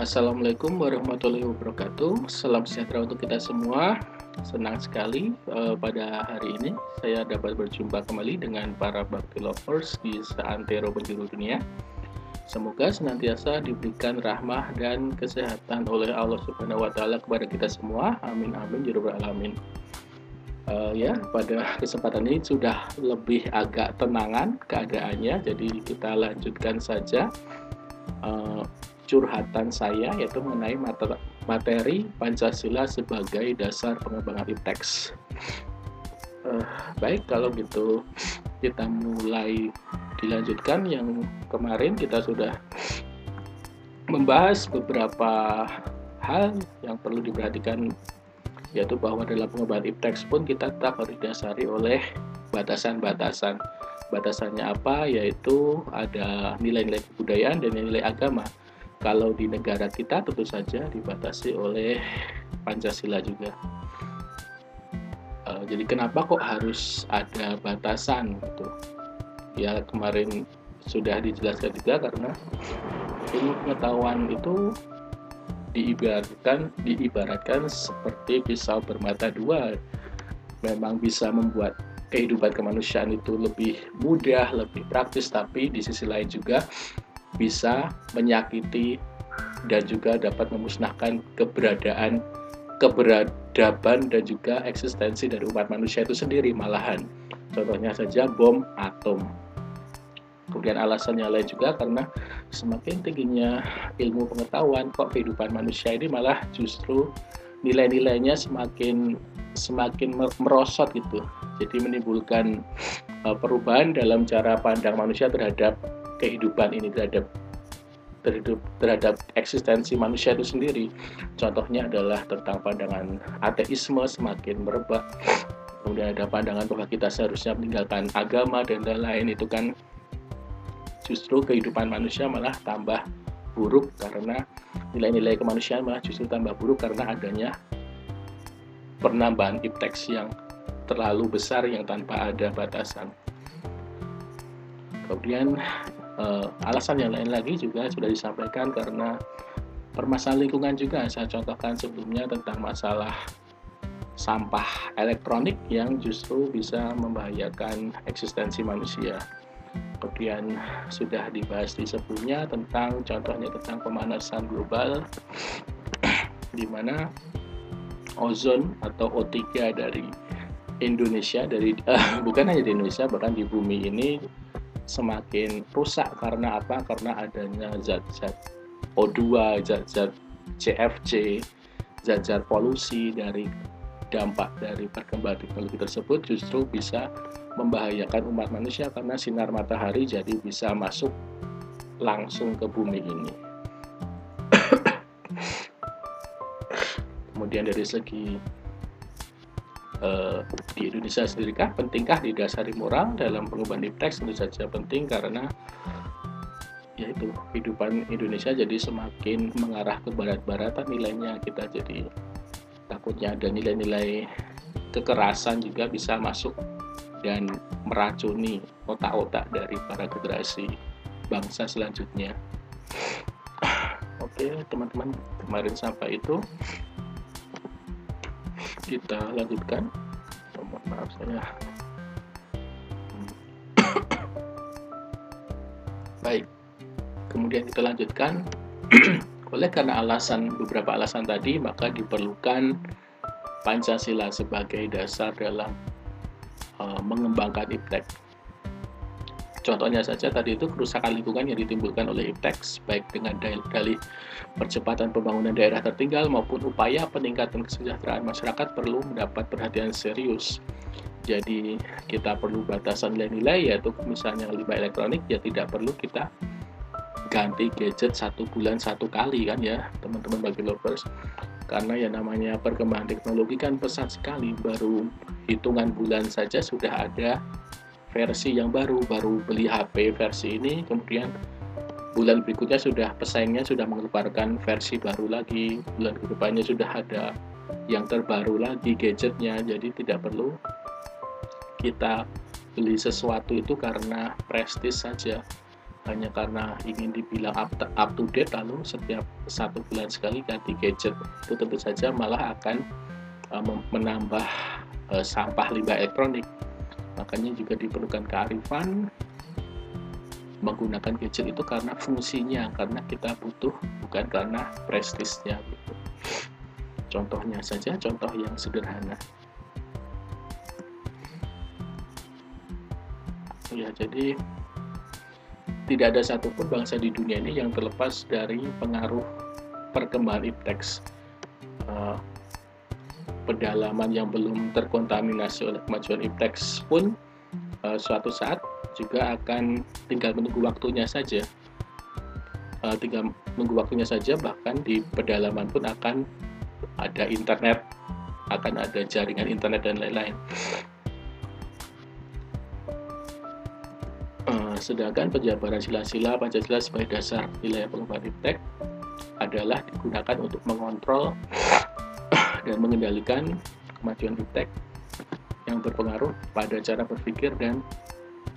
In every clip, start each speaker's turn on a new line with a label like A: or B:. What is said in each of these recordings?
A: Assalamualaikum warahmatullahi wabarakatuh. Salam sejahtera untuk kita semua. Senang sekali uh, pada hari ini saya dapat berjumpa kembali dengan para bakti lovers di seantero penjuru dunia. Semoga senantiasa diberikan rahmah dan kesehatan oleh Allah Subhanahu wa taala kepada kita semua. Amin amin ya rabbal alamin. Uh, ya, pada kesempatan ini sudah lebih agak tenangan keadaannya, jadi kita lanjutkan saja. Uh, curhatan saya yaitu mengenai materi Pancasila sebagai dasar pengembangan IPTEX. Uh, baik kalau gitu kita mulai dilanjutkan. Yang kemarin kita sudah membahas beberapa hal yang perlu diperhatikan yaitu bahwa dalam pengembangan IPTEX pun kita tetap harus didasari oleh batasan-batasan. Batasannya apa? Yaitu ada nilai-nilai kebudayaan dan nilai agama kalau di negara kita tentu saja dibatasi oleh Pancasila juga. Uh, jadi kenapa kok harus ada batasan gitu? Ya kemarin sudah dijelaskan juga karena ilmu pengetahuan itu diibaratkan diibaratkan seperti pisau bermata dua memang bisa membuat kehidupan kemanusiaan itu lebih mudah, lebih praktis, tapi di sisi lain juga bisa menyakiti dan juga dapat memusnahkan keberadaan keberadaban dan juga eksistensi dari umat manusia itu sendiri malahan. Contohnya saja bom atom. Kemudian alasannya lain juga karena semakin tingginya ilmu pengetahuan kok kehidupan manusia ini malah justru nilai-nilainya semakin semakin merosot gitu. Jadi menimbulkan uh, perubahan dalam cara pandang manusia terhadap kehidupan ini terhadap terhadap, terhadap eksistensi manusia itu sendiri. Contohnya adalah tentang pandangan ateisme semakin merebak. Kemudian ada pandangan bahwa kita seharusnya meninggalkan agama dan lain-lain itu kan justru kehidupan manusia malah tambah buruk karena nilai-nilai kemanusiaan malah justru tambah buruk karena adanya penambahan ipteks yang terlalu besar yang tanpa ada batasan. Kemudian uh, alasan yang lain lagi juga sudah disampaikan karena permasalahan lingkungan juga saya contohkan sebelumnya tentang masalah sampah elektronik yang justru bisa membahayakan eksistensi manusia. Kemudian sudah dibahas di sebelumnya tentang contohnya tentang pemanasan global di mana ozon atau O3 dari Indonesia dari uh, bukan hanya di Indonesia bahkan di bumi ini semakin rusak karena apa? Karena adanya zat-zat O2, zat-zat CFC, zat-zat polusi dari dampak dari perkembangan teknologi tersebut justru bisa membahayakan umat manusia karena sinar matahari jadi bisa masuk langsung ke bumi ini. Kemudian dari segi uh, di Indonesia sendiri kah? Pentingkah didasari moral dalam pengubahan teks? Tentu saja penting karena yaitu kehidupan Indonesia jadi semakin mengarah ke barat-baratan nilainya kita jadi takutnya ada nilai-nilai kekerasan juga bisa masuk dan meracuni otak-otak dari para generasi bangsa selanjutnya. Oke, teman-teman, kemarin sampai itu kita lanjutkan. Oh, maaf saya baik kemudian kita lanjutkan. Oleh karena alasan beberapa alasan tadi maka diperlukan Pancasila sebagai dasar dalam uh, mengembangkan IPTEK Contohnya saja tadi itu kerusakan lingkungan yang ditimbulkan oleh IPTEX baik dengan dalih percepatan pembangunan daerah tertinggal maupun upaya peningkatan kesejahteraan masyarakat perlu mendapat perhatian serius. Jadi kita perlu batasan nilai-nilai yaitu misalnya limbah elektronik ya tidak perlu kita ganti gadget satu bulan satu kali kan ya teman-teman bagi lovers karena ya namanya perkembangan teknologi kan pesat sekali baru hitungan bulan saja sudah ada versi yang baru baru beli HP versi ini kemudian bulan berikutnya sudah pesaingnya sudah mengeluarkan versi baru lagi bulan ke depannya sudah ada yang terbaru lagi gadgetnya jadi tidak perlu kita beli sesuatu itu karena prestis saja. Hanya karena ingin dibilang up, to date lalu setiap satu bulan sekali ganti gadget itu tentu saja malah akan uh, menambah uh, sampah limbah elektronik makanya juga diperlukan kearifan menggunakan gadget itu karena fungsinya karena kita butuh bukan karena prestisnya gitu. Contohnya saja contoh yang sederhana. Ya jadi tidak ada satupun bangsa di dunia ini yang terlepas dari pengaruh perkembangan iptex uh, pedalaman yang belum terkontaminasi oleh kemajuan iptex pun uh, suatu saat juga akan tinggal menunggu waktunya saja. Uh, tinggal menunggu waktunya saja bahkan di pedalaman pun akan ada internet akan ada jaringan internet dan lain-lain. Sedangkan penjabaran sila-sila Pancasila sebagai dasar wilayah pengembangan iptek adalah digunakan untuk mengontrol dan mengendalikan kemajuan iptek yang berpengaruh pada cara berpikir dan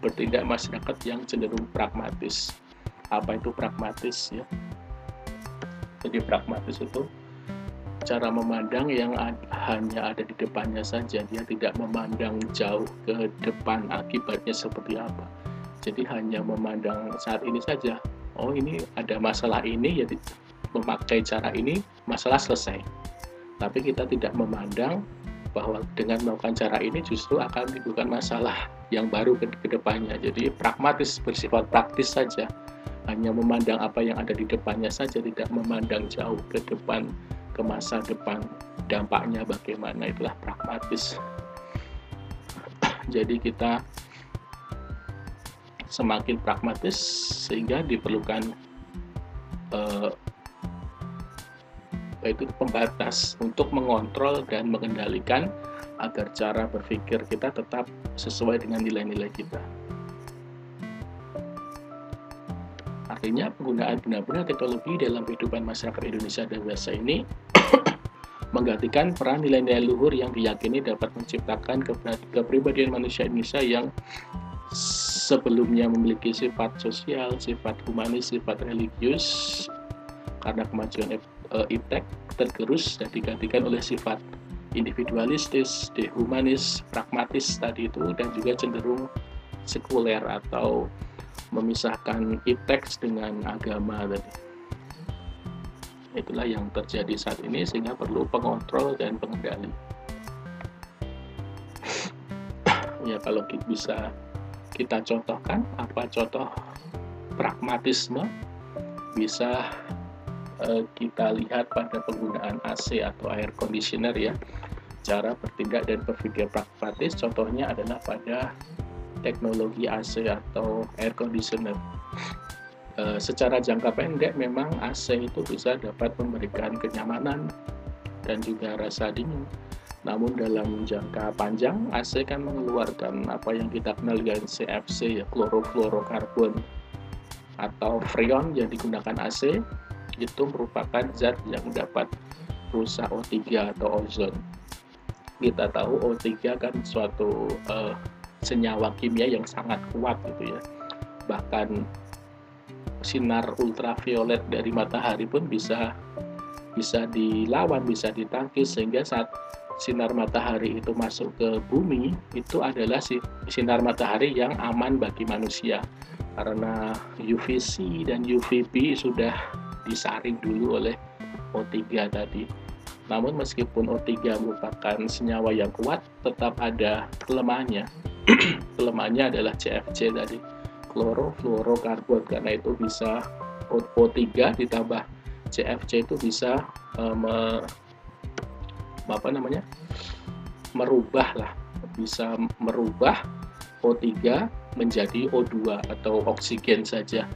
A: bertindak masyarakat yang cenderung pragmatis. Apa itu pragmatis ya? Jadi pragmatis itu cara memandang yang hanya ada di depannya saja, dia tidak memandang jauh ke depan akibatnya seperti apa jadi hanya memandang saat ini saja oh ini ada masalah ini ya memakai cara ini masalah selesai tapi kita tidak memandang bahwa dengan melakukan cara ini justru akan menimbulkan masalah yang baru ke, ke depannya. Jadi pragmatis bersifat praktis saja. Hanya memandang apa yang ada di depannya saja tidak memandang jauh ke depan ke masa depan. Dampaknya bagaimana itulah pragmatis. Jadi kita semakin pragmatis sehingga diperlukan uh, itu pembatas untuk mengontrol dan mengendalikan agar cara berpikir kita tetap sesuai dengan nilai-nilai kita. Artinya penggunaan benar-benar teknologi dalam kehidupan masyarakat Indonesia dan dewasa ini menggantikan peran nilai-nilai luhur yang diyakini dapat menciptakan kepribadian manusia Indonesia yang sebelumnya memiliki sifat sosial, sifat humanis, sifat religius karena kemajuan uh, iptek tergerus dan digantikan oleh sifat individualistis, dehumanis, pragmatis tadi itu dan juga cenderung sekuler atau memisahkan iptek dengan agama tadi. Itulah yang terjadi saat ini sehingga perlu pengontrol dan pengendali. ya kalau bisa kita contohkan apa contoh pragmatisme bisa uh, kita lihat pada penggunaan AC atau air conditioner ya. Cara bertindak dan berpikir pragmatis contohnya adalah pada teknologi AC atau air conditioner. Uh, secara jangka pendek memang AC itu bisa dapat memberikan kenyamanan dan juga rasa dingin. Namun dalam jangka panjang AC kan mengeluarkan apa yang kita kenal dengan CFC ya klorofluorokarbon atau freon yang digunakan AC itu merupakan zat yang dapat rusak O3 atau ozon. Kita tahu O3 kan suatu uh, senyawa kimia yang sangat kuat gitu ya. Bahkan sinar ultraviolet dari matahari pun bisa bisa dilawan, bisa ditangkis sehingga saat sinar matahari itu masuk ke bumi itu adalah sinar matahari yang aman bagi manusia karena UVC dan UVB sudah disaring dulu oleh O3 tadi. Namun meskipun O3 merupakan senyawa yang kuat, tetap ada kelemahannya. kelemahannya adalah CFC tadi, klorofluorokarbon karena itu bisa O3 ditambah CFC itu bisa uh, apa namanya merubah lah bisa merubah O3 menjadi O2 atau oksigen saja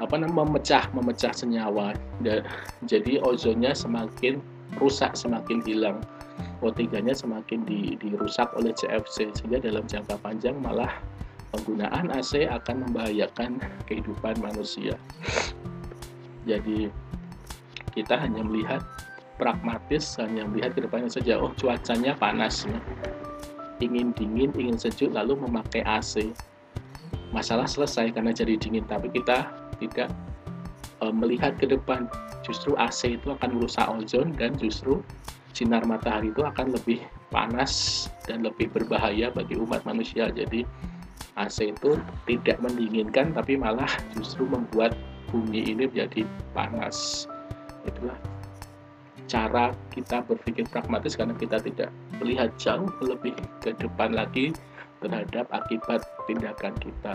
A: apa namanya memecah memecah senyawa. Jadi ozonnya semakin rusak semakin hilang. O3-nya semakin di, dirusak oleh CFC sehingga dalam jangka panjang malah penggunaan AC akan membahayakan kehidupan manusia. Jadi kita hanya melihat pragmatis hanya melihat ke depannya saja. Oh cuacanya panas. Ya. ingin dingin ingin sejuk lalu memakai AC masalah selesai karena jadi dingin tapi kita tidak e, melihat ke depan justru AC itu akan merusak ozon dan justru sinar matahari itu akan lebih panas dan lebih berbahaya bagi umat manusia. Jadi AC itu tidak mendinginkan tapi malah justru membuat bumi ini menjadi panas. Itulah cara kita berpikir pragmatis karena kita tidak melihat jauh lebih ke depan lagi terhadap akibat tindakan kita.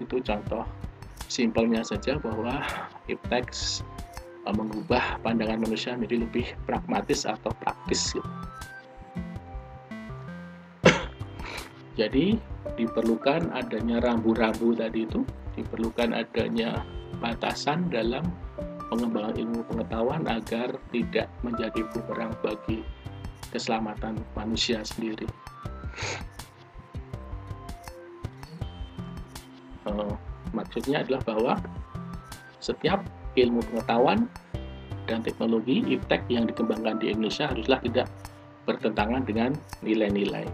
A: Itu contoh simpelnya saja bahwa iptex uh, mengubah pandangan manusia menjadi lebih pragmatis atau praktis jadi diperlukan adanya rambu-rambu tadi itu diperlukan adanya batasan dalam pengembangan ilmu pengetahuan agar tidak menjadi bumerang bagi keselamatan manusia sendiri. Uh, maksudnya adalah bahwa setiap ilmu pengetahuan dan teknologi iptek yang dikembangkan di Indonesia haruslah tidak bertentangan dengan nilai-nilai.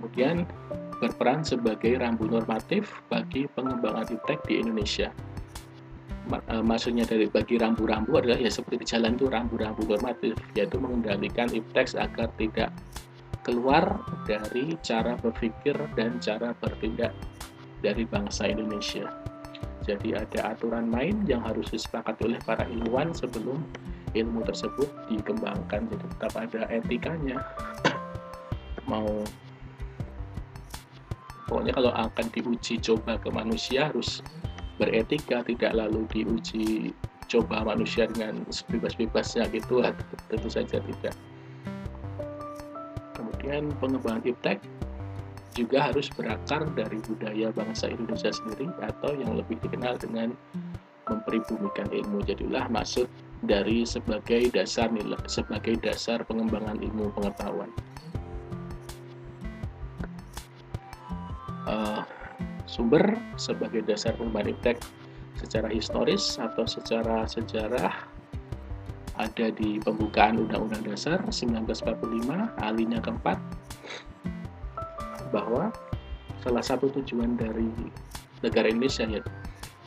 A: Kemudian berperan sebagai rambu normatif bagi pengembangan iptek di Indonesia uh, maksudnya dari bagi rambu-rambu adalah ya seperti di jalan itu rambu-rambu normatif yaitu mengendalikan iptex agar tidak keluar dari cara berpikir dan cara bertindak dari bangsa Indonesia. Jadi ada aturan main yang harus disepakati oleh para ilmuwan sebelum ilmu tersebut dikembangkan. Jadi tetap ada etikanya. Mau pokoknya kalau akan diuji coba ke manusia harus beretika tidak lalu diuji coba manusia dengan sebebas-bebasnya gitu tentu saja tidak kemudian pengembangan iptek juga harus berakar dari budaya bangsa Indonesia sendiri atau yang lebih dikenal dengan mempribumikan ilmu. Jadilah maksud dari sebagai dasar nilai sebagai dasar pengembangan ilmu pengetahuan. Uh, sumber sebagai dasar pembahasan iptek secara historis atau secara sejarah ada di pembukaan Undang-Undang Dasar 1945 alinya keempat bahwa salah satu tujuan dari negara Indonesia ya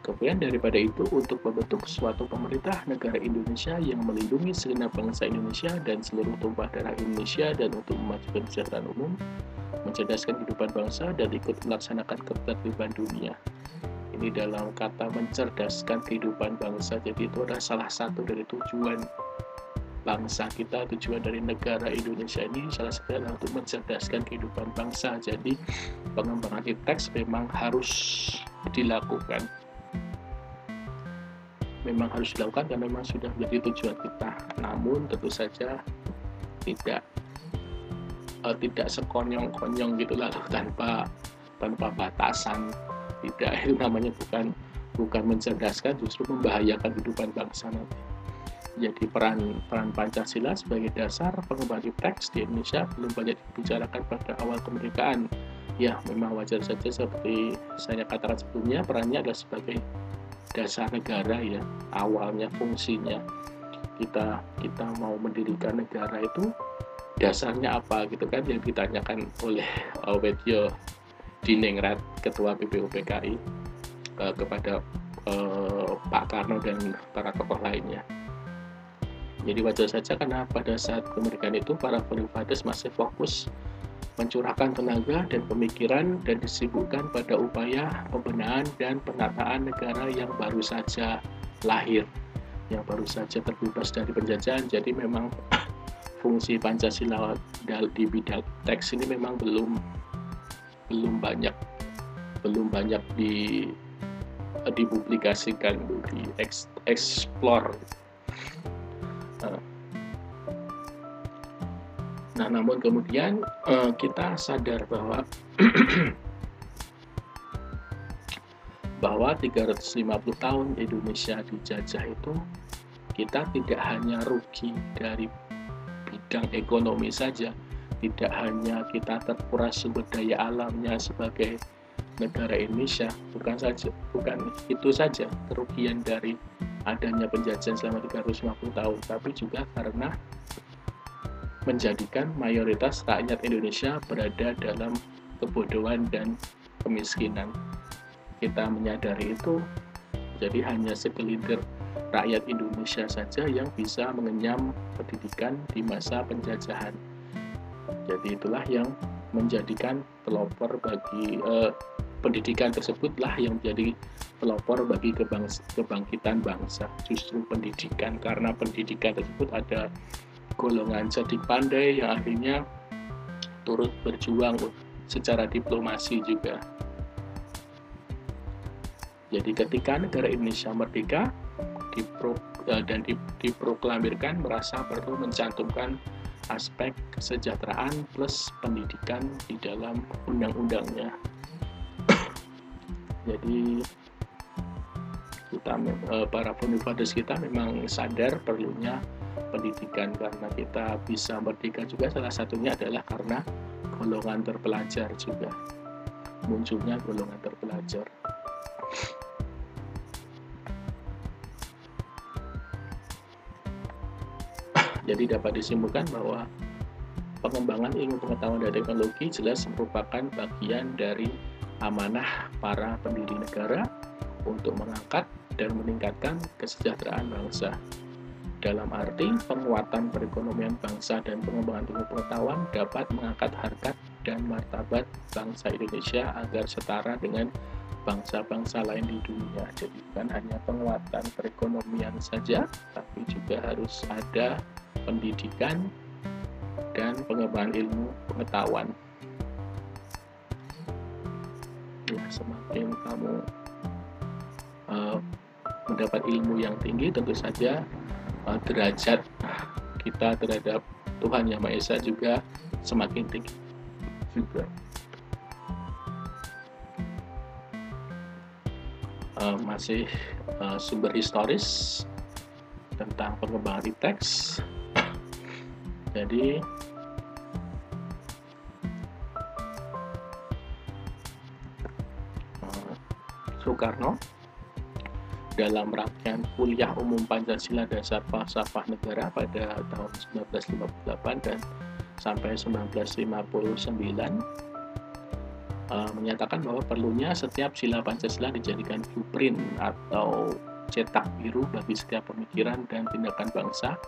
A: kemudian daripada itu untuk membentuk suatu pemerintah negara Indonesia yang melindungi segenap bangsa Indonesia dan seluruh tumpah darah Indonesia dan untuk memajukan kesejahteraan umum mencerdaskan kehidupan bangsa dan ikut melaksanakan ketertiban dunia. Ini dalam kata mencerdaskan kehidupan bangsa, jadi itu adalah salah satu dari tujuan bangsa kita, tujuan dari negara Indonesia ini salah satu adalah untuk mencerdaskan kehidupan bangsa. Jadi pengembangan teks memang harus dilakukan. Memang harus dilakukan karena memang sudah menjadi tujuan kita. Namun tentu saja tidak uh, tidak sekonyong-konyong gitu lalu tanpa tanpa batasan tidak itu namanya bukan bukan mencerdaskan justru membahayakan kehidupan bangsa nanti jadi peran peran Pancasila sebagai dasar pengembangan teks di Indonesia. Belum banyak dibicarakan pada awal kemerdekaan. Ya memang wajar saja seperti saya katakan sebelumnya perannya adalah sebagai dasar negara ya awalnya fungsinya. Kita kita mau mendirikan negara itu dasarnya apa gitu kan yang ditanyakan oleh Awetyo Diningrat Ketua BPUPKI uh, kepada uh, Pak Karno dan para tokoh lainnya. Jadi wajar saja karena pada saat kemerdekaan itu para founding masih fokus mencurahkan tenaga dan pemikiran dan disibukkan pada upaya pembenahan dan penataan negara yang baru saja lahir, yang baru saja terbebas dari penjajahan. Jadi memang fungsi Pancasila di bidang teks ini memang belum belum banyak belum banyak di dipublikasikan di explore nah namun kemudian eh, kita sadar bahwa bahwa 350 tahun Indonesia dijajah itu kita tidak hanya rugi dari bidang ekonomi saja tidak hanya kita terkuras sumber daya alamnya sebagai negara Indonesia bukan saja bukan itu saja kerugian dari adanya penjajahan selama 350 tahun tapi juga karena menjadikan mayoritas rakyat Indonesia berada dalam kebodohan dan kemiskinan kita menyadari itu jadi hanya segelintir rakyat Indonesia saja yang bisa mengenyam pendidikan di masa penjajahan. Jadi itulah yang menjadikan pelopor bagi eh, pendidikan tersebutlah yang menjadi pelopor bagi kebangkitan bangsa. Justru pendidikan karena pendidikan tersebut ada golongan cerdik pandai yang akhirnya turut berjuang secara diplomasi juga jadi ketika negara Indonesia merdeka dipro, uh, dan diproklamirkan merasa perlu mencantumkan aspek kesejahteraan plus pendidikan di dalam undang-undangnya. Jadi kita uh, para founding kita memang sadar perlunya pendidikan karena kita bisa merdeka juga salah satunya adalah karena golongan terpelajar juga munculnya golongan terpelajar. Jadi dapat disimpulkan bahwa pengembangan ilmu pengetahuan dan teknologi jelas merupakan bagian dari amanah para pendiri negara untuk mengangkat dan meningkatkan kesejahteraan bangsa. Dalam arti penguatan perekonomian bangsa dan pengembangan ilmu pengetahuan dapat mengangkat harkat dan martabat bangsa Indonesia agar setara dengan bangsa-bangsa lain di dunia. Jadi bukan hanya penguatan perekonomian saja, tapi juga harus ada pendidikan dan pengembangan ilmu pengetahuan. Ya, semakin kamu uh, mendapat ilmu yang tinggi, tentu saja derajat kita terhadap Tuhan Yang Maha Esa juga semakin tinggi juga. Uh, masih uh, sumber historis tentang pengembangan teks jadi eh, Soekarno dalam rangkaian kuliah umum Pancasila dasar falsafah negara pada tahun 1958 dan sampai 1959 uh, menyatakan bahwa perlunya setiap sila Pancasila dijadikan blueprint atau cetak biru bagi setiap pemikiran dan tindakan bangsa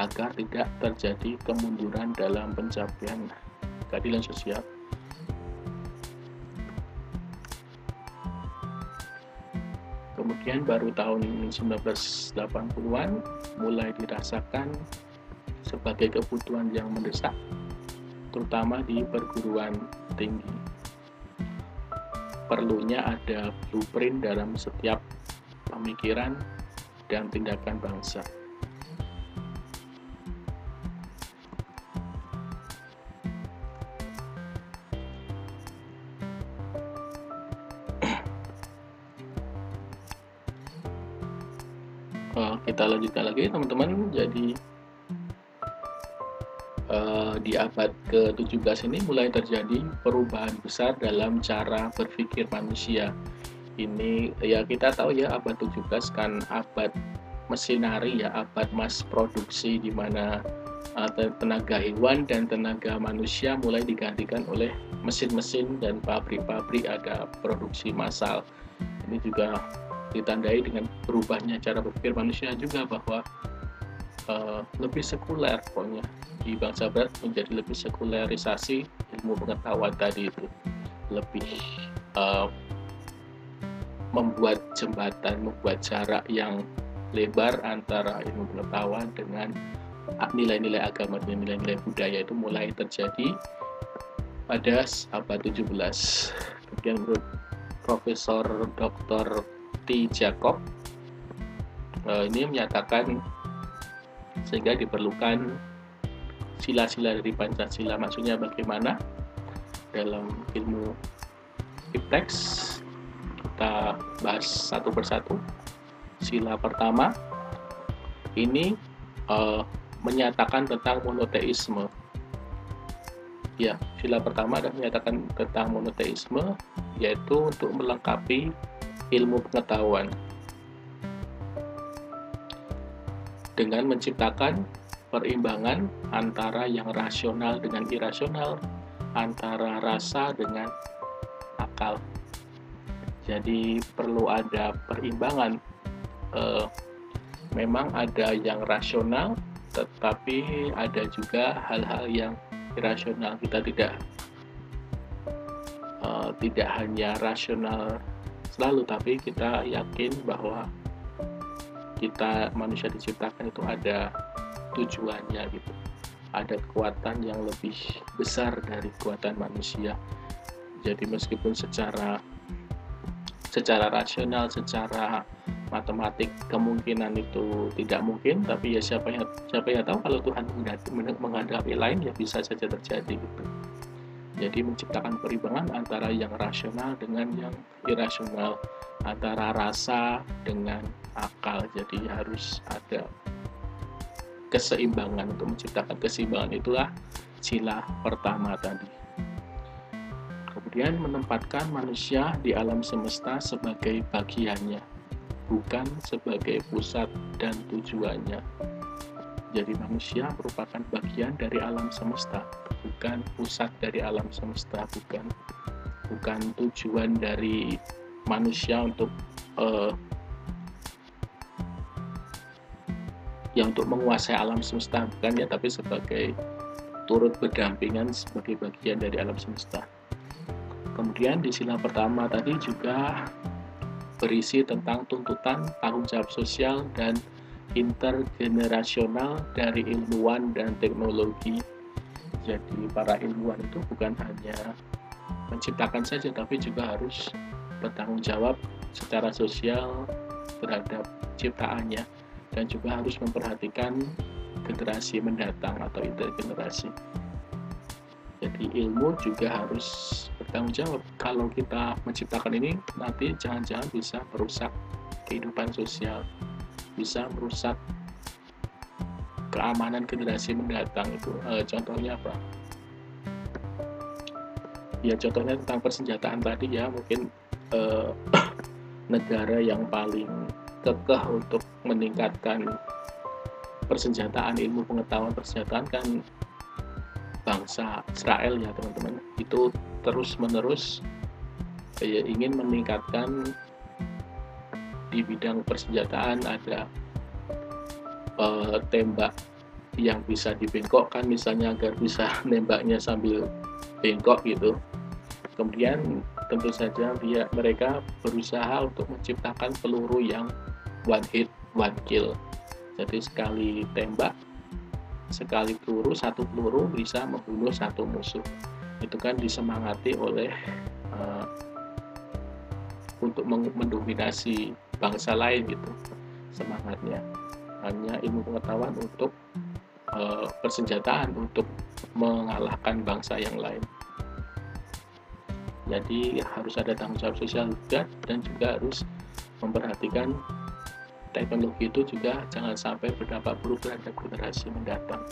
A: agar tidak terjadi kemunduran dalam pencapaian keadilan sosial. Kemudian baru tahun 1980-an mulai dirasakan sebagai kebutuhan yang mendesak, terutama di perguruan tinggi. Perlunya ada blueprint dalam setiap pemikiran dan tindakan bangsa. Lanjutkan lagi teman-teman. Jadi uh, di abad ke-17 ini mulai terjadi perubahan besar dalam cara berpikir manusia. Ini ya kita tahu ya abad 17 kan abad mesinari ya abad mass produksi di mana uh, tenaga hewan dan tenaga manusia mulai digantikan oleh mesin-mesin dan pabrik-pabrik ada produksi massal. Ini juga ditandai dengan berubahnya cara berpikir manusia juga bahwa uh, lebih sekuler pokoknya di bangsa barat menjadi lebih sekulerisasi ilmu pengetahuan tadi itu lebih uh, membuat jembatan membuat jarak yang lebar antara ilmu pengetahuan dengan nilai-nilai agama dan nilai-nilai budaya itu mulai terjadi pada abad 17 kemudian menurut Profesor Dr. T. Jacob. Uh, ini menyatakan sehingga diperlukan sila-sila dari Pancasila. Maksudnya bagaimana dalam ilmu iptex kita bahas satu persatu. Sila pertama ini uh, menyatakan tentang monoteisme. Ya sila pertama adalah menyatakan tentang monoteisme yaitu untuk melengkapi ilmu pengetahuan. Dengan menciptakan perimbangan antara yang rasional dengan irasional, antara rasa dengan akal. jadi perlu ada perimbangan. Uh, memang ada yang rasional tetapi ada juga hal-hal yang irasional. Kita tidak uh, tidak hanya rasional selalu tapi kita yakin bahwa kita manusia diciptakan itu ada tujuannya gitu. Ada kekuatan yang lebih besar dari kekuatan manusia. Jadi meskipun secara secara rasional secara matematik kemungkinan itu tidak mungkin tapi ya siapa yang siapa yang tahu kalau Tuhan menghadapi lain ya bisa saja terjadi gitu jadi menciptakan perimbangan antara yang rasional dengan yang irasional antara rasa dengan akal. Jadi harus ada keseimbangan. Untuk menciptakan keseimbangan itulah sila pertama tadi. Kemudian menempatkan manusia di alam semesta sebagai bagiannya, bukan sebagai pusat dan tujuannya. Jadi manusia merupakan bagian dari alam semesta, bukan pusat dari alam semesta, bukan bukan tujuan dari manusia untuk uh, ya untuk menguasai alam semesta bukan ya tapi sebagai turut berdampingan sebagai bagian dari alam semesta. Kemudian di sila pertama tadi juga berisi tentang tuntutan tanggung jawab sosial dan intergenerasional dari ilmuwan dan teknologi. Jadi para ilmuwan itu bukan hanya menciptakan saja tapi juga harus bertanggung jawab secara sosial terhadap ciptaannya dan juga harus memperhatikan generasi mendatang atau intergenerasi. Jadi ilmu juga harus bertanggung jawab. Kalau kita menciptakan ini, nanti jangan-jangan bisa merusak kehidupan sosial, bisa merusak keamanan generasi mendatang itu. E, contohnya apa? Ya contohnya tentang persenjataan tadi ya, mungkin e, negara yang paling kekeh untuk meningkatkan persenjataan ilmu pengetahuan persenjataan kan bangsa Israel ya teman-teman itu terus menerus ya, ingin meningkatkan di bidang persenjataan ada uh, tembak yang bisa dibengkokkan misalnya agar bisa nembaknya sambil bengkok gitu. Kemudian tentu saja dia mereka berusaha untuk menciptakan peluru yang one hit one kill. Jadi sekali tembak sekali peluru satu peluru bisa membunuh satu musuh. Itu kan disemangati oleh uh, untuk mendominasi bangsa lain gitu semangatnya hanya ilmu pengetahuan untuk uh, persenjataan untuk mengalahkan bangsa yang lain jadi harus ada tanggung jawab sosial juga dan juga harus memperhatikan teknologi itu juga jangan sampai berdampak buruk terhadap generasi mendatang.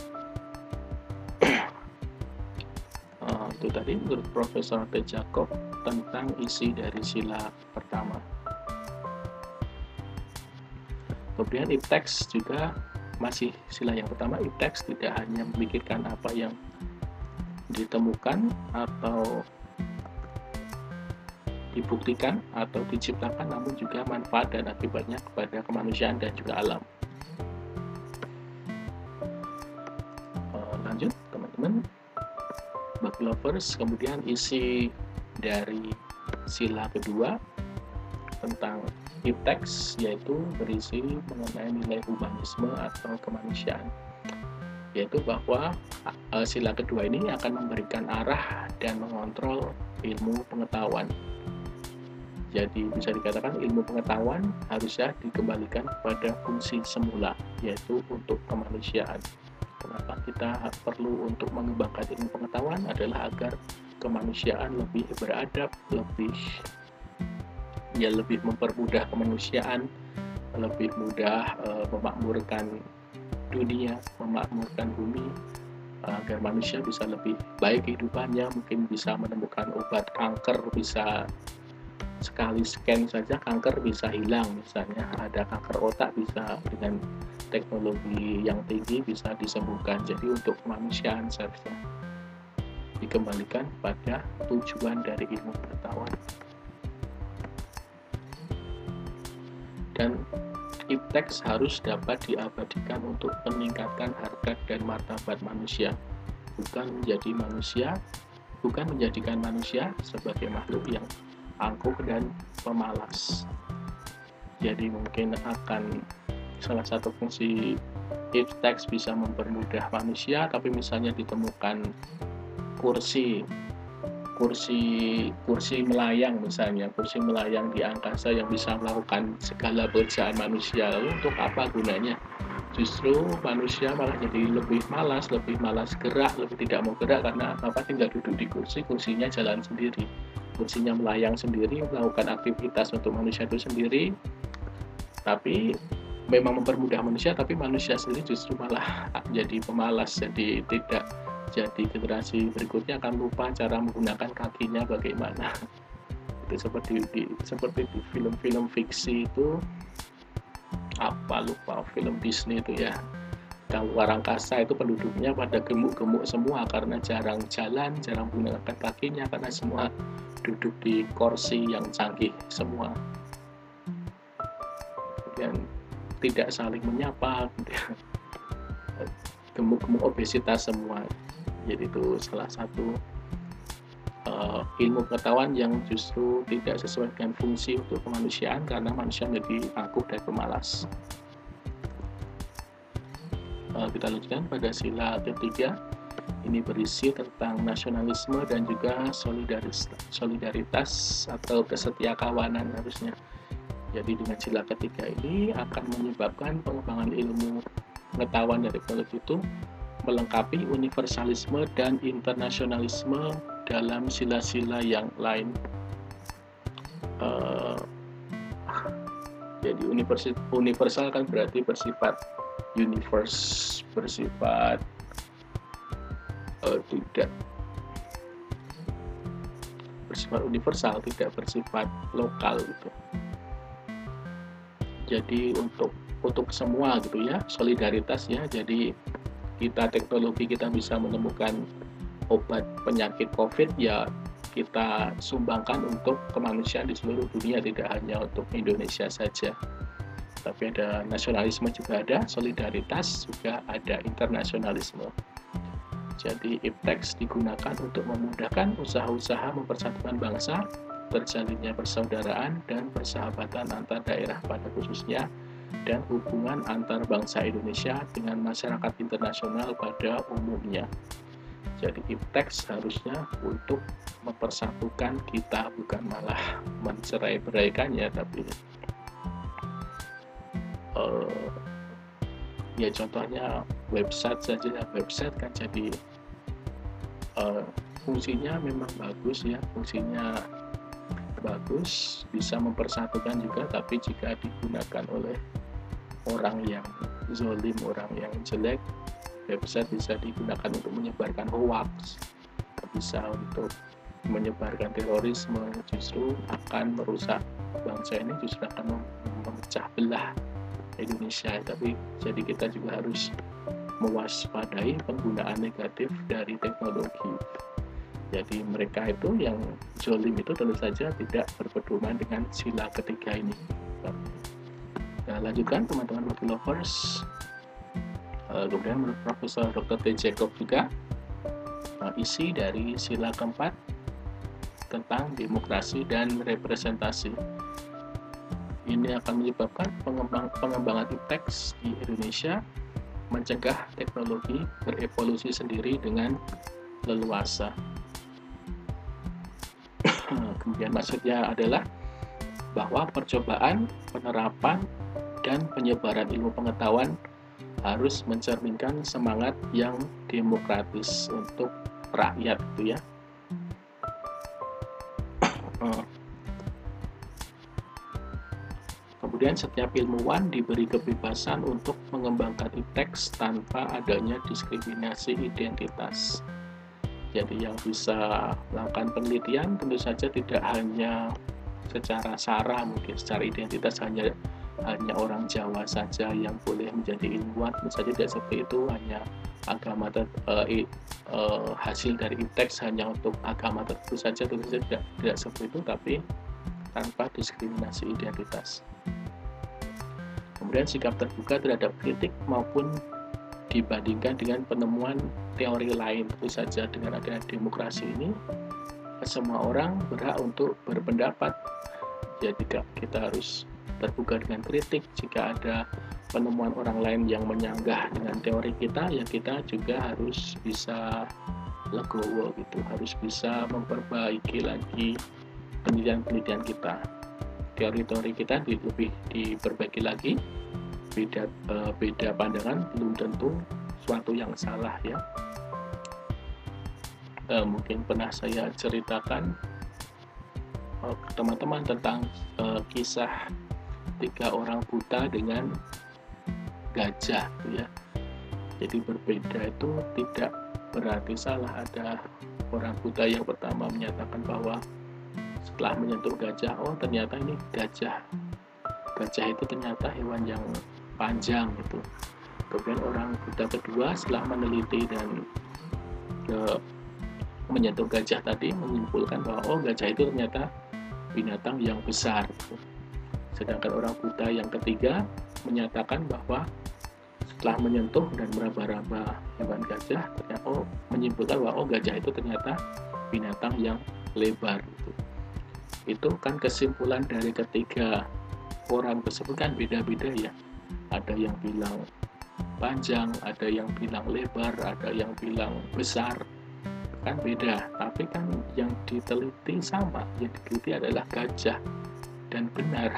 A: uh, itu tadi menurut Profesor. Jacob tentang isi dari sila pertama. Kemudian iptex juga masih sila yang pertama iptex tidak hanya memikirkan apa yang ditemukan atau dibuktikan atau diciptakan namun juga manfaat dan akibatnya kepada kemanusiaan dan juga alam. Uh, lanjut teman-teman, bug lovers kemudian isi dari sila kedua tentang iptex yaitu berisi mengenai nilai humanisme atau kemanusiaan. Yaitu bahwa uh, sila kedua ini akan memberikan arah dan mengontrol ilmu pengetahuan. Jadi bisa dikatakan ilmu pengetahuan harusnya dikembalikan kepada fungsi semula, yaitu untuk kemanusiaan. Kenapa kita perlu untuk mengembangkan ilmu pengetahuan? Adalah agar kemanusiaan lebih beradab, lebih ya lebih mempermudah kemanusiaan, lebih mudah uh, memakmurkan dunia, memakmurkan bumi, agar manusia bisa lebih baik kehidupannya, mungkin bisa menemukan obat kanker, bisa sekali scan saja kanker bisa hilang misalnya. Ada kanker otak bisa dengan teknologi yang tinggi bisa disembuhkan. Jadi untuk kemanusiaan seharusnya dikembalikan pada tujuan dari ilmu pengetahuan dan iptex harus dapat diabadikan untuk meningkatkan harkat dan martabat manusia. Bukan menjadi manusia bukan menjadikan manusia sebagai makhluk yang angkuh dan pemalas. Jadi mungkin akan salah satu fungsi if text bisa mempermudah manusia tapi misalnya ditemukan kursi kursi kursi melayang misalnya kursi melayang di angkasa yang bisa melakukan segala pekerjaan manusia. Lalu untuk apa gunanya? Justru manusia malah jadi lebih malas lebih malas gerak lebih tidak mau gerak karena apa? Tinggal duduk di kursi kursinya jalan sendiri. Kursinya melayang sendiri melakukan aktivitas untuk manusia itu sendiri. Tapi memang mempermudah manusia tapi manusia sendiri justru malah jadi pemalas jadi tidak jadi generasi berikutnya akan lupa cara menggunakan kakinya bagaimana. Itu seperti di seperti di film-film fiksi itu apa lupa film Disney itu ya. Kalau luar angkasa itu penduduknya pada gemuk-gemuk semua karena jarang jalan, jarang menggunakan kakinya karena semua duduk di kursi yang canggih semua. Kemudian tidak saling menyapa, gemuk-gemuk obesitas semua jadi itu salah satu uh, ilmu pengetahuan yang justru tidak sesuai dengan fungsi untuk kemanusiaan karena manusia menjadi angkuh dan pemalas. Uh, kita lanjutkan pada sila ketiga. Ini berisi tentang nasionalisme dan juga solidaritas, solidaritas atau kesetiakawanan harusnya. Jadi dengan sila ketiga ini akan menyebabkan pengembangan ilmu pengetahuan dari teknologi itu melengkapi universalisme dan internasionalisme dalam sila-sila yang lain. Uh, jadi universal, kan berarti bersifat universe, bersifat uh, tidak bersifat universal, tidak bersifat lokal gitu. Jadi untuk untuk semua gitu ya solidaritas ya jadi kita teknologi kita bisa menemukan obat penyakit COVID ya kita sumbangkan untuk kemanusiaan di seluruh dunia tidak hanya untuk Indonesia saja. Tapi ada nasionalisme juga ada solidaritas juga ada internasionalisme. Jadi IPTEX digunakan untuk memudahkan usaha-usaha mempersatukan bangsa terjalinnya persaudaraan dan persahabatan antar daerah pada khususnya dan hubungan antar bangsa Indonesia dengan masyarakat internasional pada umumnya. Jadi IPTEX harusnya untuk mempersatukan kita bukan malah mencerai-beraikannya tapi uh, ya contohnya website saja website kan jadi uh, fungsinya memang bagus ya fungsinya bagus bisa mempersatukan juga tapi jika digunakan oleh orang yang zolim, orang yang jelek, website bisa digunakan untuk menyebarkan hoax, bisa untuk menyebarkan terorisme, justru akan merusak bangsa ini, justru akan memecah belah Indonesia. Tapi jadi kita juga harus mewaspadai penggunaan negatif dari teknologi. Jadi mereka itu yang zolim itu tentu saja tidak berpedoman dengan sila ketiga ini kita lanjutkan teman-teman multi lovers uh, kemudian menurut Profesor Dr. T. Jacob juga uh, isi dari sila keempat tentang demokrasi dan representasi ini akan menyebabkan pengembang, pengembangan teks di Indonesia mencegah teknologi berevolusi sendiri dengan leluasa. Kemudian maksudnya adalah bahwa percobaan, penerapan, dan penyebaran ilmu pengetahuan harus mencerminkan semangat yang demokratis untuk rakyat itu ya. Eh. Kemudian setiap ilmuwan diberi kebebasan untuk mengembangkan teks tanpa adanya diskriminasi identitas. Jadi yang bisa melakukan penelitian tentu saja tidak hanya secara sara mungkin secara identitas hanya hanya orang Jawa saja yang boleh menjadi ilmuwan. Saja tidak seperti itu hanya agama ter, uh, uh, hasil dari teks hanya untuk agama tertentu saja tentu saja tidak, tidak seperti itu tapi tanpa diskriminasi identitas. Kemudian sikap terbuka terhadap kritik maupun dibandingkan dengan penemuan teori lain tentu saja dengan adanya demokrasi ini semua orang berhak untuk berpendapat. Tidak kita harus terbuka dengan kritik. Jika ada penemuan orang lain yang menyanggah dengan teori kita ya kita juga harus bisa legowo gitu. Harus bisa memperbaiki lagi penelitian-penelitian kita. Teori-teori kita lebih diperbaiki lagi. Beda uh, beda pandangan belum tentu suatu yang salah ya uh, mungkin pernah saya ceritakan uh, teman-teman tentang uh, kisah tiga orang buta dengan gajah ya. Jadi berbeda itu tidak berarti salah. Ada orang buta yang pertama menyatakan bahwa setelah menyentuh gajah oh ternyata ini gajah. Gajah itu ternyata hewan yang panjang gitu. Kemudian orang buta kedua setelah meneliti dan ke menyentuh gajah tadi menyimpulkan bahwa oh gajah itu ternyata binatang yang besar. Sedangkan orang buta yang ketiga menyatakan bahwa setelah menyentuh dan meraba-raba hewan gajah ternyata oh menyimpulkan bahwa oh gajah itu ternyata binatang yang lebar. Itu kan kesimpulan dari ketiga orang tersebut kan beda-beda ya. Ada yang bilang panjang, ada yang bilang lebar, ada yang bilang besar, kan beda. Tapi kan yang diteliti sama, yang diteliti adalah gajah dan benar.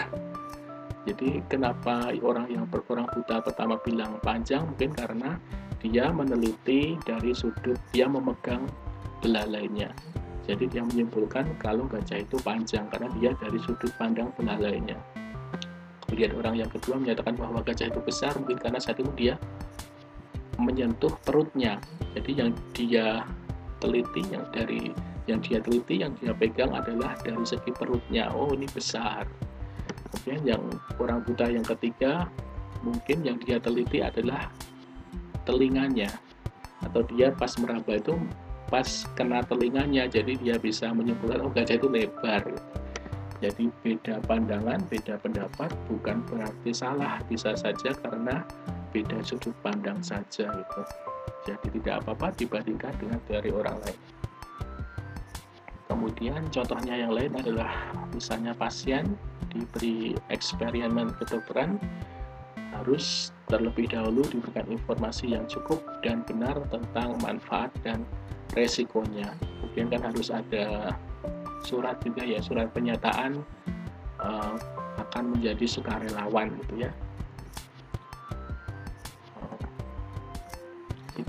A: Jadi kenapa orang yang berkurang buta pertama bilang panjang mungkin karena dia meneliti dari sudut dia memegang belalainya. Jadi dia menyimpulkan kalau gajah itu panjang karena dia dari sudut pandang belalainya kemudian orang yang kedua menyatakan bahwa gajah itu besar mungkin karena saat itu dia menyentuh perutnya jadi yang dia teliti yang dari yang dia teliti yang dia pegang adalah dari segi perutnya. Oh ini besar. Kemudian yang orang buta yang ketiga mungkin yang dia teliti adalah telinganya. Atau dia pas meraba itu pas kena telinganya jadi dia bisa menyimpulkan oh gajah itu lebar. Jadi beda pandangan, beda pendapat bukan berarti salah, bisa saja karena beda sudut pandang saja itu. Jadi tidak apa-apa dibandingkan dengan teori orang lain. Kemudian contohnya yang lain adalah misalnya pasien diberi eksperimen kedokteran harus terlebih dahulu diberikan informasi yang cukup dan benar tentang manfaat dan resikonya. Kemudian kan harus ada surat juga ya surat pernyataan uh, akan menjadi sukarelawan gitu ya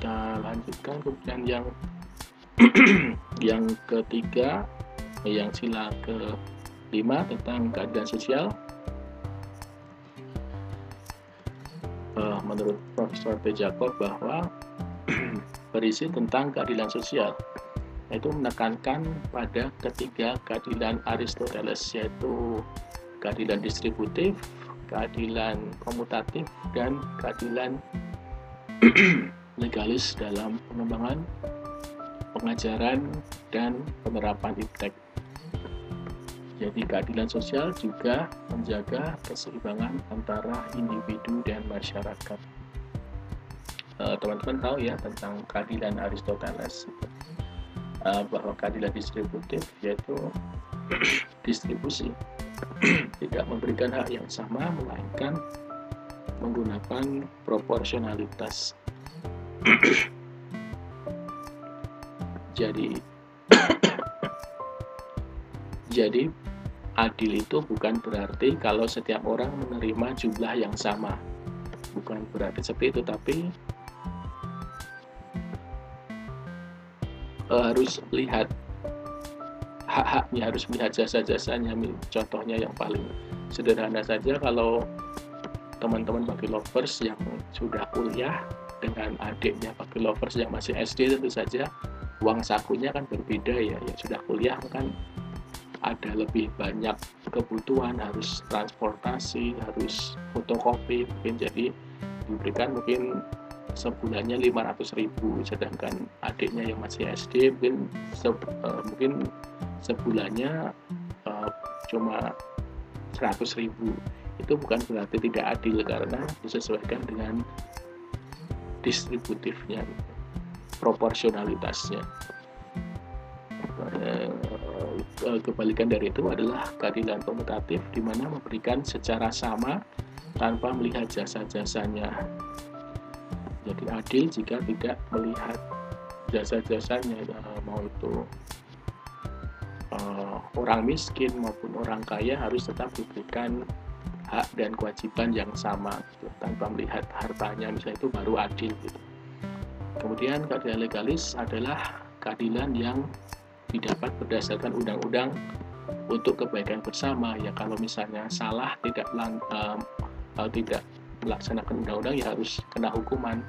A: kita lanjutkan kemudian yang yang ketiga yang sila ke lima tentang keadilan sosial uh, menurut Profesor P. Jacob bahwa berisi tentang keadilan sosial itu menekankan pada ketiga keadilan Aristoteles yaitu keadilan distributif, keadilan komutatif, dan keadilan legalis dalam pengembangan pengajaran dan penerapan iptek. Jadi keadilan sosial juga menjaga keseimbangan antara individu dan masyarakat. Eh, teman-teman tahu ya tentang keadilan Aristoteles uh, bahwa keadilan distributif yaitu distribusi tidak memberikan hak yang sama melainkan menggunakan proporsionalitas jadi jadi adil itu bukan berarti kalau setiap orang menerima jumlah yang sama. Bukan berarti seperti itu tapi harus lihat hak-haknya harus melihat jasa-jasanya. Contohnya yang paling sederhana saja kalau teman-teman bagi lovers yang sudah kuliah dengan adiknya bagi lovers yang masih SD tentu saja uang sakunya kan berbeda ya. Yang sudah kuliah kan ada lebih banyak kebutuhan harus transportasi harus fotokopi mungkin jadi diberikan mungkin sebulannya 500 ribu. Sedangkan adiknya yang masih SD mungkin se, uh, mungkin sebulannya uh, cuma 100 ribu. Itu bukan berarti tidak adil karena disesuaikan dengan distributifnya proporsionalitasnya. Eh, eh, kebalikan dari itu adalah keadilan komutatif di mana memberikan secara sama tanpa melihat jasa-jasanya. Jadi adil jika tidak melihat jasa-jasanya eh, mau itu uh, orang miskin maupun orang kaya harus tetap diberikan hak dan kewajiban yang sama gitu, tanpa melihat hartanya misalnya itu baru adil gitu. Kemudian keadilan legalis adalah keadilan yang didapat berdasarkan undang-undang untuk kebaikan bersama. Ya kalau misalnya salah tidak uh, uh, tidak melaksanakan undang-undang ya harus kena hukuman.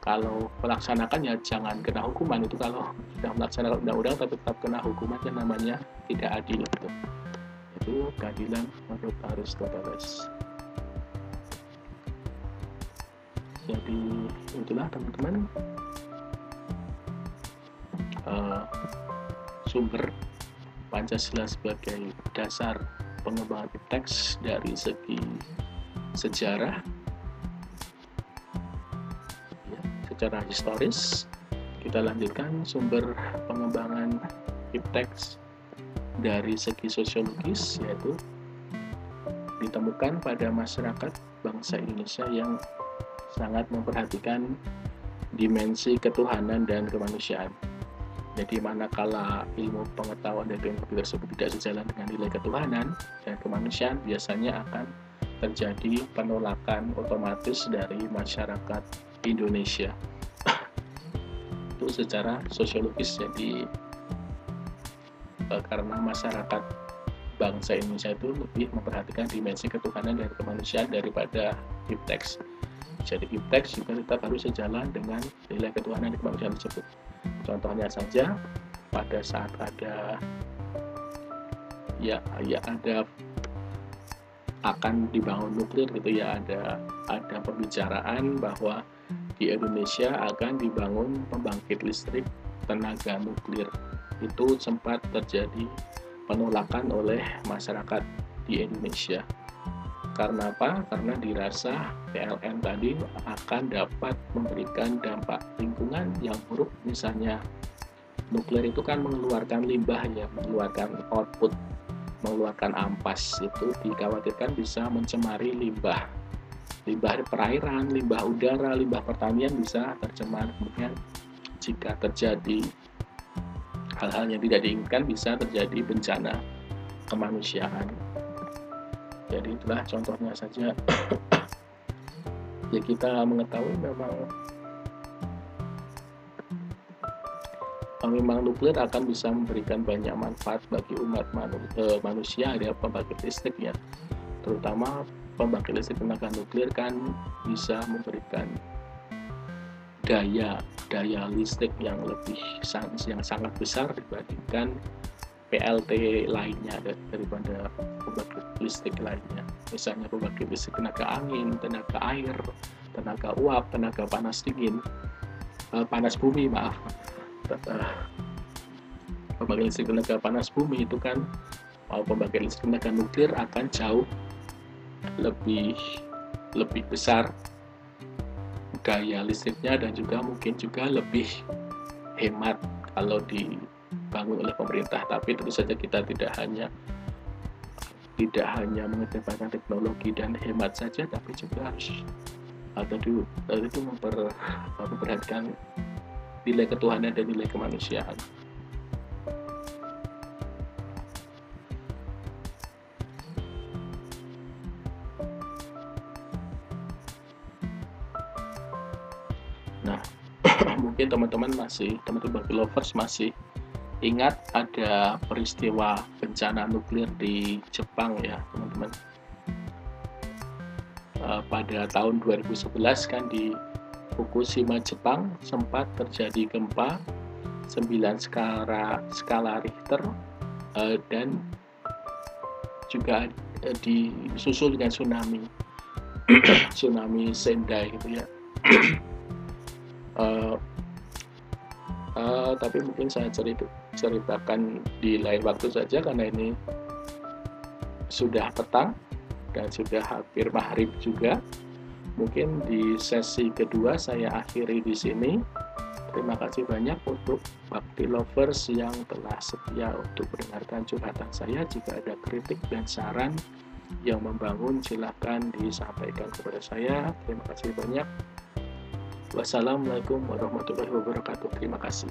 A: Kalau melaksanakan ya jangan kena hukuman. Itu kalau sudah melaksanakan undang-undang tapi tetap kena hukuman yang namanya tidak adil gitu itu keadilan menurut Aristoteles jadi itulah teman-teman. Uh, sumber Pancasila sebagai dasar pengembangan teks dari segi sejarah secara historis kita lanjutkan sumber pengembangan iptex dari segi sosiologis yaitu ditemukan pada masyarakat bangsa Indonesia yang sangat memperhatikan dimensi ketuhanan dan kemanusiaan. Jadi manakala ilmu pengetahuan dan teknologi tersebut tidak sejalan dengan nilai ketuhanan dan kemanusiaan, biasanya akan terjadi penolakan otomatis dari masyarakat Indonesia itu secara sosiologis jadi karena masyarakat bangsa Indonesia itu lebih memperhatikan dimensi ketuhanan dan kemanusiaan daripada iptex. Jadi iptex juga tetap harus sejalan dengan nilai ketuhanan dan kemanusiaan tersebut. Contohnya saja pada saat ada ya ya ada akan dibangun nuklir gitu ya ada ada pembicaraan bahwa di Indonesia akan dibangun pembangkit listrik tenaga nuklir. Itu sempat terjadi penolakan oleh masyarakat di Indonesia. Karena apa? Karena dirasa PLN tadi akan dapat memberikan dampak lingkungan yang buruk. Misalnya nuklir itu kan mengeluarkan limbah ya, mengeluarkan output, mengeluarkan ampas. Itu dikhawatirkan bisa mencemari limbah limbah perairan, limbah udara, limbah pertanian bisa tercemar. Kemudian jika terjadi hal-hal yang tidak diinginkan bisa terjadi bencana kemanusiaan. Jadi itulah contohnya saja. ya kita mengetahui memang memang nuklir akan bisa memberikan banyak manfaat bagi umat eh, manusia ada pembangkit listrik ya terutama pembangkit listrik tenaga nuklir kan bisa memberikan daya daya listrik yang lebih yang sangat besar dibandingkan PLT lainnya daripada pembangkit listrik lainnya. Misalnya pembangkit listrik tenaga angin tenaga air tenaga uap tenaga panas dingin uh, panas bumi maaf. Uh, pembangkit listrik tenaga panas bumi itu kan uh, pembangkit listrik tenaga nuklir akan jauh lebih lebih besar gaya listriknya dan juga mungkin juga lebih hemat kalau dibangun oleh pemerintah tapi tentu saja kita tidak hanya tidak hanya mengedepankan teknologi dan hemat saja tapi juga harus atau itu memper, memperhatikan nilai ketuhanan dan nilai kemanusiaan. mungkin teman-teman masih teman-teman lovers masih ingat ada peristiwa bencana nuklir di Jepang ya teman-teman. Uh, pada tahun 2011 kan di Fukushima Jepang sempat terjadi gempa 9 skala skala Richter uh, dan juga uh, disusul dengan tsunami. Tsunami Sendai gitu ya tapi mungkin saya cerita, ceritakan di lain waktu saja karena ini sudah petang dan sudah hampir maghrib juga. Mungkin di sesi kedua saya akhiri di sini. Terima kasih banyak untuk Bakti Lovers yang telah setia untuk mendengarkan curhatan saya. Jika ada kritik dan saran yang membangun, silahkan disampaikan kepada saya. Terima kasih banyak. Wassalamualaikum warahmatullahi wabarakatuh. Terima kasih.